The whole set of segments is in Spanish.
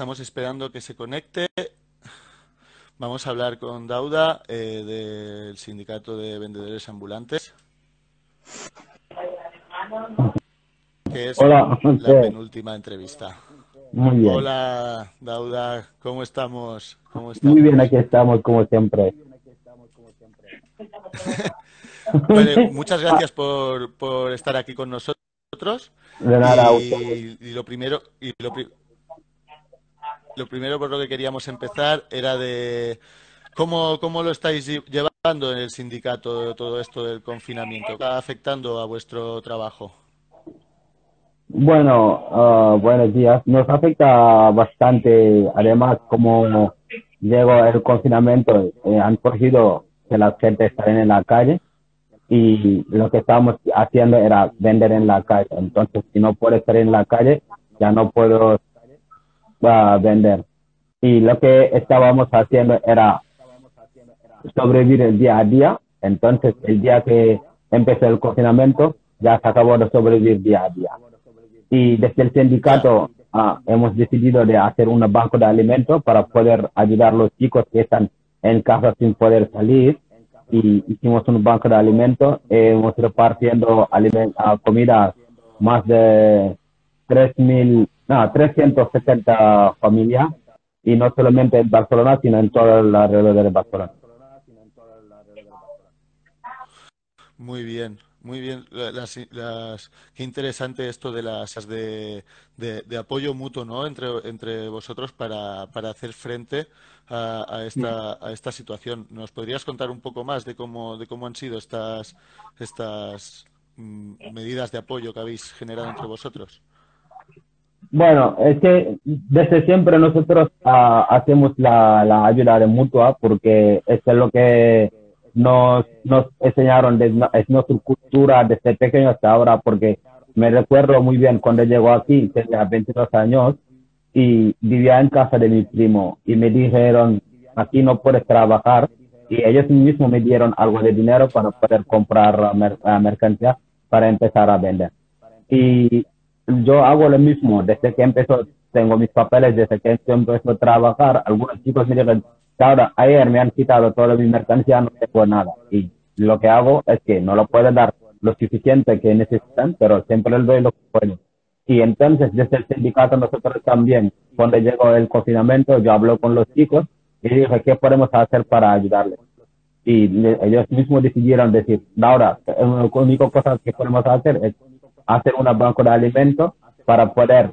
estamos esperando que se conecte. Vamos a hablar con Dauda eh, del Sindicato de Vendedores Ambulantes. Que es la penúltima entrevista. Muy bien. Hola, Dauda, ¿cómo estamos? ¿Cómo estamos? Muy bien, aquí estamos, como siempre. muchas gracias por, por estar aquí con nosotros. De nada, y, y lo primero, y lo, lo primero por lo que queríamos empezar era de cómo, cómo lo estáis llevando en el sindicato todo esto del confinamiento. ¿Está afectando a vuestro trabajo? Bueno, ah, buenos días. Nos afecta bastante. Además, como llegó el confinamiento, eh, han cogido que la gente está en la calle y lo que estábamos haciendo era vender en la calle. Entonces, si no puedo estar en la calle, ya no puedo a vender. Y lo que estábamos haciendo era sobrevivir el día a día. Entonces, el día que empezó el confinamiento, ya se acabó de sobrevivir día a día. Y desde el sindicato ah, hemos decidido de hacer un banco de alimentos para poder ayudar a los chicos que están en casa sin poder salir. Y hicimos un banco de alimentos. hemos repartiendo aliment uh, comida más de 3.000 no, 370 familias y no solamente en Barcelona, sino en todo el alrededor de Barcelona. Muy bien, muy bien. Las, las, qué interesante esto de las de, de, apoyo mutuo ¿no? entre, entre vosotros para, para hacer frente a, a, esta, a esta situación. ¿Nos podrías contar un poco más de cómo, de cómo han sido estas, estas mm, medidas de apoyo que habéis generado entre vosotros? Bueno, es que desde siempre nosotros ah, hacemos la, la, ayuda de mutua porque es lo que nos, nos enseñaron, es nuestra cultura desde pequeño hasta ahora, porque me recuerdo muy bien cuando llegó aquí, tenía 22 años, y vivía en casa de mi primo, y me dijeron, aquí no puedes trabajar, y ellos mismos me dieron algo de dinero para poder comprar mercancía para empezar a vender. Y yo hago lo mismo desde que empezó, tengo mis papeles desde que empezó a trabajar. Algunos chicos me dicen, ahora, ayer me han quitado toda mi mercancía, no tengo nada. Y lo que hago es que no lo puedo dar lo suficiente que necesitan, pero siempre les doy lo que puedo. Y entonces, desde el sindicato, nosotros también, cuando llegó el confinamiento, yo hablo con los chicos y dije, ¿qué podemos hacer para ayudarles? Y ellos mismos decidieron decir, ahora, la única cosa que podemos hacer es hacer un banco de alimentos para poder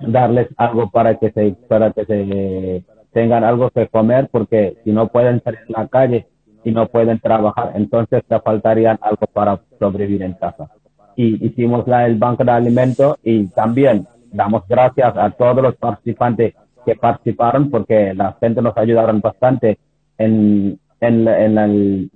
darles algo para que se para que se tengan algo que comer porque si no pueden salir en la calle y no pueden trabajar entonces te faltarían algo para sobrevivir en casa. Y hicimos la, el banco de alimentos y también damos gracias a todos los participantes que participaron porque la gente nos ayudaron bastante en, en, en el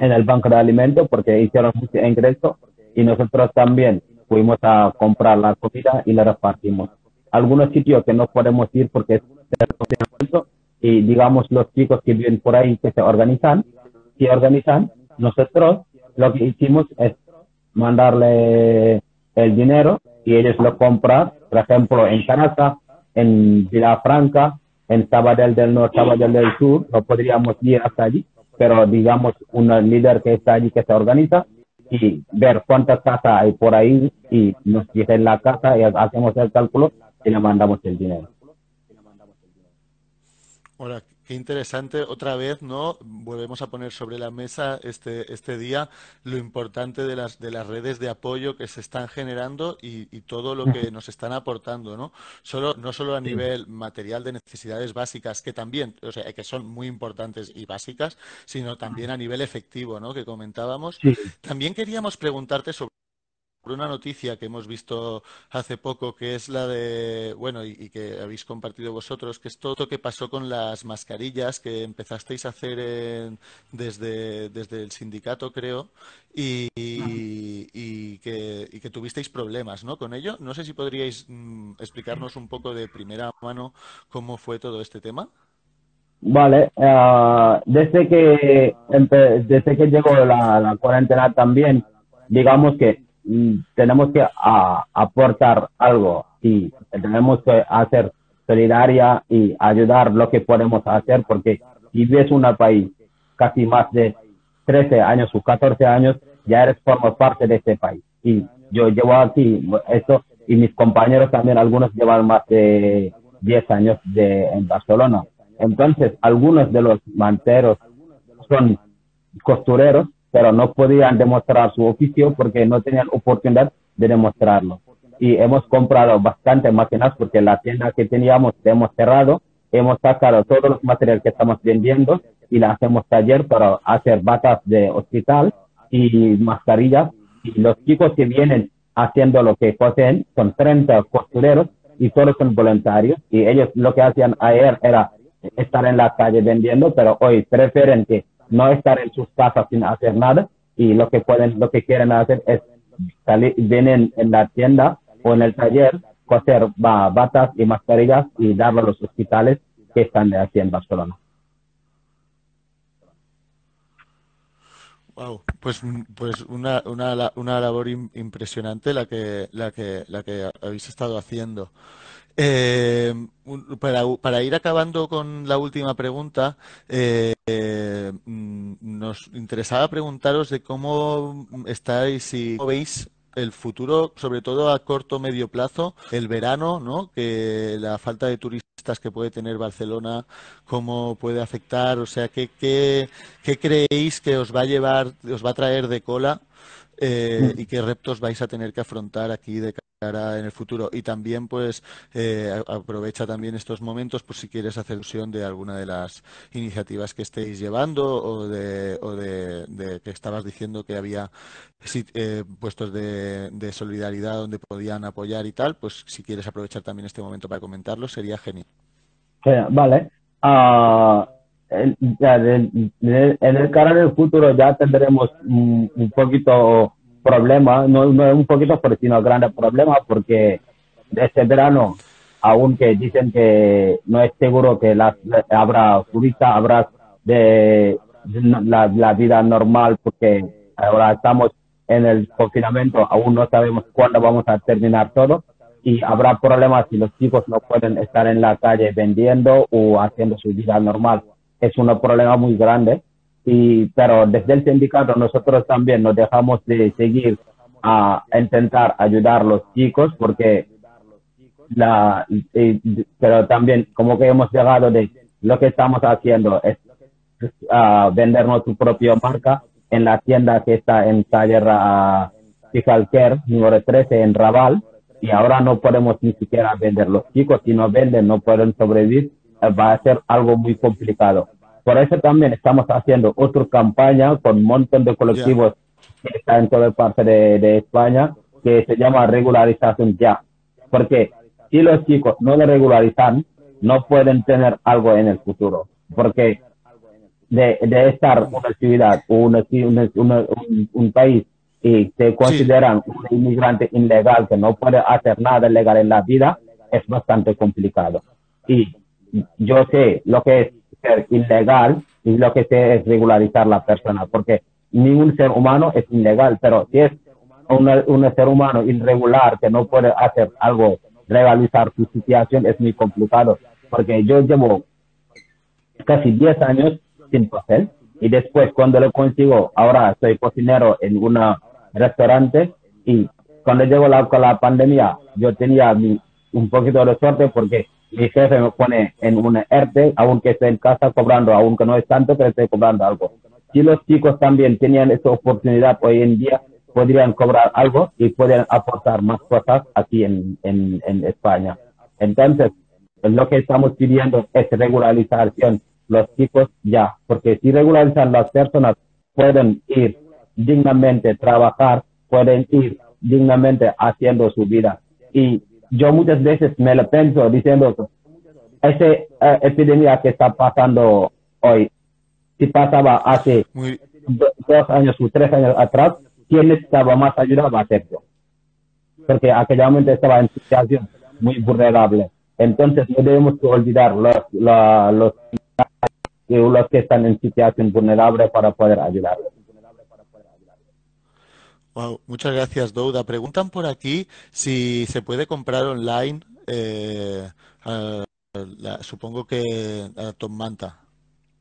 en el banco de alimentos porque hicieron mucho ingreso y nosotros también fuimos a comprar la comida y la repartimos. Algunos sitios que no podemos ir porque es y digamos los chicos que viven por ahí que se organizan, que organizan, nosotros lo que hicimos es mandarle el dinero y ellos lo compran, por ejemplo, en Canasa, en Vilafranca, en Sabadell del Norte, Sabadell del Sur, no podríamos ir hasta allí, pero digamos un líder que está allí que se organiza y ver cuántas casas hay por ahí y nos dicen la casa y hacemos el cálculo y le mandamos el dinero. Hola, qué interesante. Otra vez, ¿no? Volvemos a poner sobre la mesa este, este día lo importante de las, de las redes de apoyo que se están generando y, todo lo que nos están aportando, ¿no? Solo, no solo a nivel material de necesidades básicas, que también, o sea, que son muy importantes y básicas, sino también a nivel efectivo, ¿no? Que comentábamos. También queríamos preguntarte sobre una noticia que hemos visto hace poco, que es la de, bueno, y, que habéis compartido vosotros, que es todo lo que pasó con las mascarillas que empezasteis a hacer desde, desde el sindicato, creo, y, y, que, y, que, tuvisteis problemas ¿no? con ello. No sé si podríais mm, explicarnos un poco de primera mano cómo fue todo este tema. Vale, uh, desde que desde que llegó la, la cuarentena también, digamos que tenemos que aportar algo y tenemos que hacer solidaria y ayudar lo que podemos hacer, porque si ves un país casi más de 13 años o 14 años, ya eres forma parte de este país. Y yo llevo aquí esto y mis compañeros también, algunos llevan más de 10 años de, en Barcelona. Entonces, algunos de los manteros son costureros, pero no podían demostrar su oficio porque no tenían oportunidad de demostrarlo. Y hemos comprado bastante máquinas porque la tienda que teníamos hemos cerrado, hemos sacado todos los materiales que estamos vendiendo y la hacemos taller para hacer batas de hospital y mascarillas. Y los chicos que vienen haciendo lo que poseen son 30 costureros y todos son voluntarios. Y ellos lo que hacían ayer era estar en la calle vendiendo, pero hoy prefieren que no estar en sus casas sin hacer nada y lo que pueden, lo que quieren hacer es salir, vienen en la tienda o en el taller, coser batas y mascarillas y darlo a los hospitales que están aquí en Barcelona. Wow, pues, pues una, una, una labor impresionante la que, la que, la que habéis estado haciendo. Eh, para, para, ir acabando con la última pregunta, eh, mm, nos interesaba preguntaros de cómo estáis y cómo veis el futuro, sobre todo a corto medio plazo, el verano, ¿no? Que la falta de turistas que puede tener Barcelona, cómo puede afectar, o sea, ¿qué, qué, qué creéis que os va a llevar, os va a traer de cola eh, mm. y qué retos vais a tener que afrontar aquí de en el futuro y también pues eh, aprovecha también estos momentos por si quieres hacer alusión de alguna de las iniciativas que estéis llevando o de, o de, que estabas diciendo que había eh, puestos de, solidaridad donde podían apoyar y tal pues si quieres aprovechar también este momento para comentarlo sería genial vale uh, en, el canal del futuro ya tendremos un poquito problema, no, no un poquito, pero sino grande problema, porque este verano, aunque dicen que no es seguro que las, habrá turista, habrá de, la, vida normal, porque ahora estamos en el confinamiento, aún no sabemos cuándo vamos a terminar todo y habrá problemas si los chicos no pueden estar en la calle vendiendo o haciendo su vida normal. Es un problema muy grande. Y, pero desde el sindicato nosotros también nos dejamos de seguir a, intentar ayudar a los chicos porque la, pero también como que hemos llegado de lo que estamos haciendo es vender nuestra propia marca en la tienda que está en calle Care, número 13 en Raval. Y ahora no podemos ni siquiera vender los chicos. Si no venden no pueden sobrevivir va a ser algo muy complicado por eso también estamos haciendo otra campaña con un montón de colectivos que están en toda parte de, España que se llama regularización ya. Porque si los chicos no lo regularizan, no pueden tener algo en el futuro. Porque de, de estar una ciudad o un, país y se consideran un inmigrante ilegal que no puede hacer nada legal en la vida, es bastante complicado. Y yo sé lo que es ser ilegal y lo que sé es regularizar la persona, porque ningún ser humano es ilegal, pero si es un, ser humano irregular que no puede hacer algo, regularizar su situación es muy complicado, porque yo llevo casi 10 años sin papel y después cuando lo consigo, ahora soy cocinero en un restaurante y cuando llegó la pandemia yo tenía un poquito de suerte porque mi jefe me pone en un ERTE, aunque esté en casa cobrando, aunque no es tanto, pero estoy cobrando algo. Si los chicos también tenían esa oportunidad hoy en día, podrían cobrar algo y podrían aportar más cosas aquí en, en, en España. Entonces, lo que estamos pidiendo es regularización. Los chicos ya, porque si regularizan las personas, pueden ir dignamente trabajar, pueden ir dignamente haciendo su vida. Y yo muchas veces me lo pienso diciendo, esa eh, epidemia que está pasando hoy, si pasaba hace dos años o tres años atrás, ¿quién necesitaba más ayuda va a ser yo. Porque aquella momento estaba en situación muy vulnerable. Entonces no debemos olvidar los, los, los que están en situación vulnerable para poder ayudarlos muchas gracias, Douda. Preguntan por aquí si se puede comprar online eh, supongo que a Top Manta.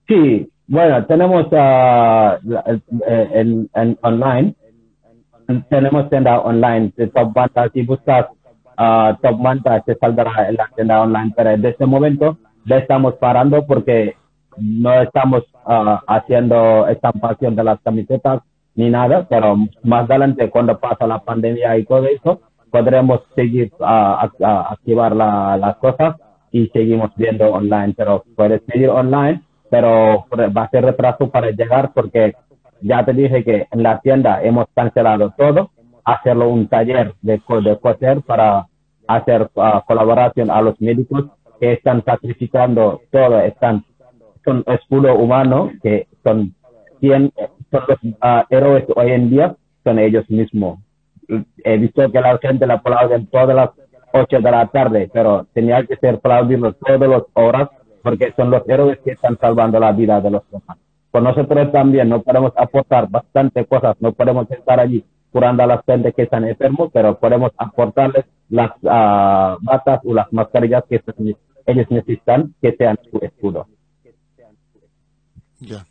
Sí, bueno, tenemos uh, en, online, tenemos tienda online de Top Manta. Si buscas uh, Top Manta, te saldrá en la tienda online, pero en este momento ya estamos parando porque no estamos uh, haciendo estampación de las camisetas ni nada, pero más adelante cuando pasa la pandemia y todo eso, podremos seguir a, activar la, las cosas y seguimos viendo online, pero puedes seguir online, pero va a ser retraso para llegar porque ya te dije que en la tienda hemos cancelado todo, hacerlo un taller de, de coser para hacer uh, colaboración a los médicos que están sacrificando todo, están, son escudo humano, que son, son los héroes hoy en día, son ellos mismos he visto que la gente la aplauden todas las 8 de la tarde, pero tenía que ser aplaudidos todas las horas porque son los héroes que están salvando la vida de los demás. Con nosotros también no podemos aportar bastante cosas, no podemos estar allí curando a la gente que están enfermos, pero podemos aportarles las uh, batas o las mascarillas que ellos necesitan que sean su escudo. Ya.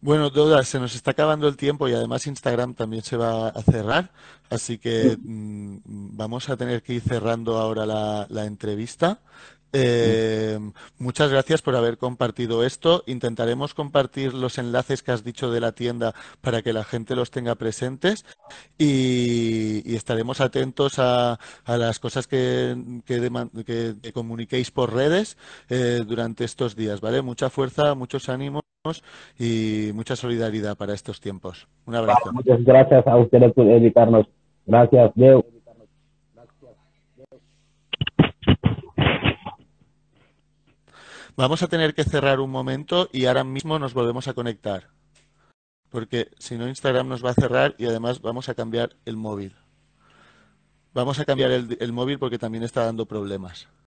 Bueno, Doda, se nos está acabando el tiempo y además Instagram también se va a cerrar, así que mm, vamos a tener que ir cerrando ahora la, la entrevista. Eh, muchas gracias por haber compartido esto. Intentaremos compartir los enlaces que has dicho de la tienda para que la gente los tenga presentes y, estaremos atentos a, las cosas que, que, comuniquéis por redes eh, durante estos días. ¿vale? Mucha fuerza, muchos ánimos y mucha solidaridad para estos tiempos. Un abrazo. Muchas gracias a ustedes por dedicarnos. Gracias, Diego. Vamos a tener que cerrar un momento y ahora mismo nos volvemos a conectar. Porque si no, Instagram nos va a cerrar y además vamos a cambiar el móvil. Vamos a cambiar el, el móvil porque también está dando problemas.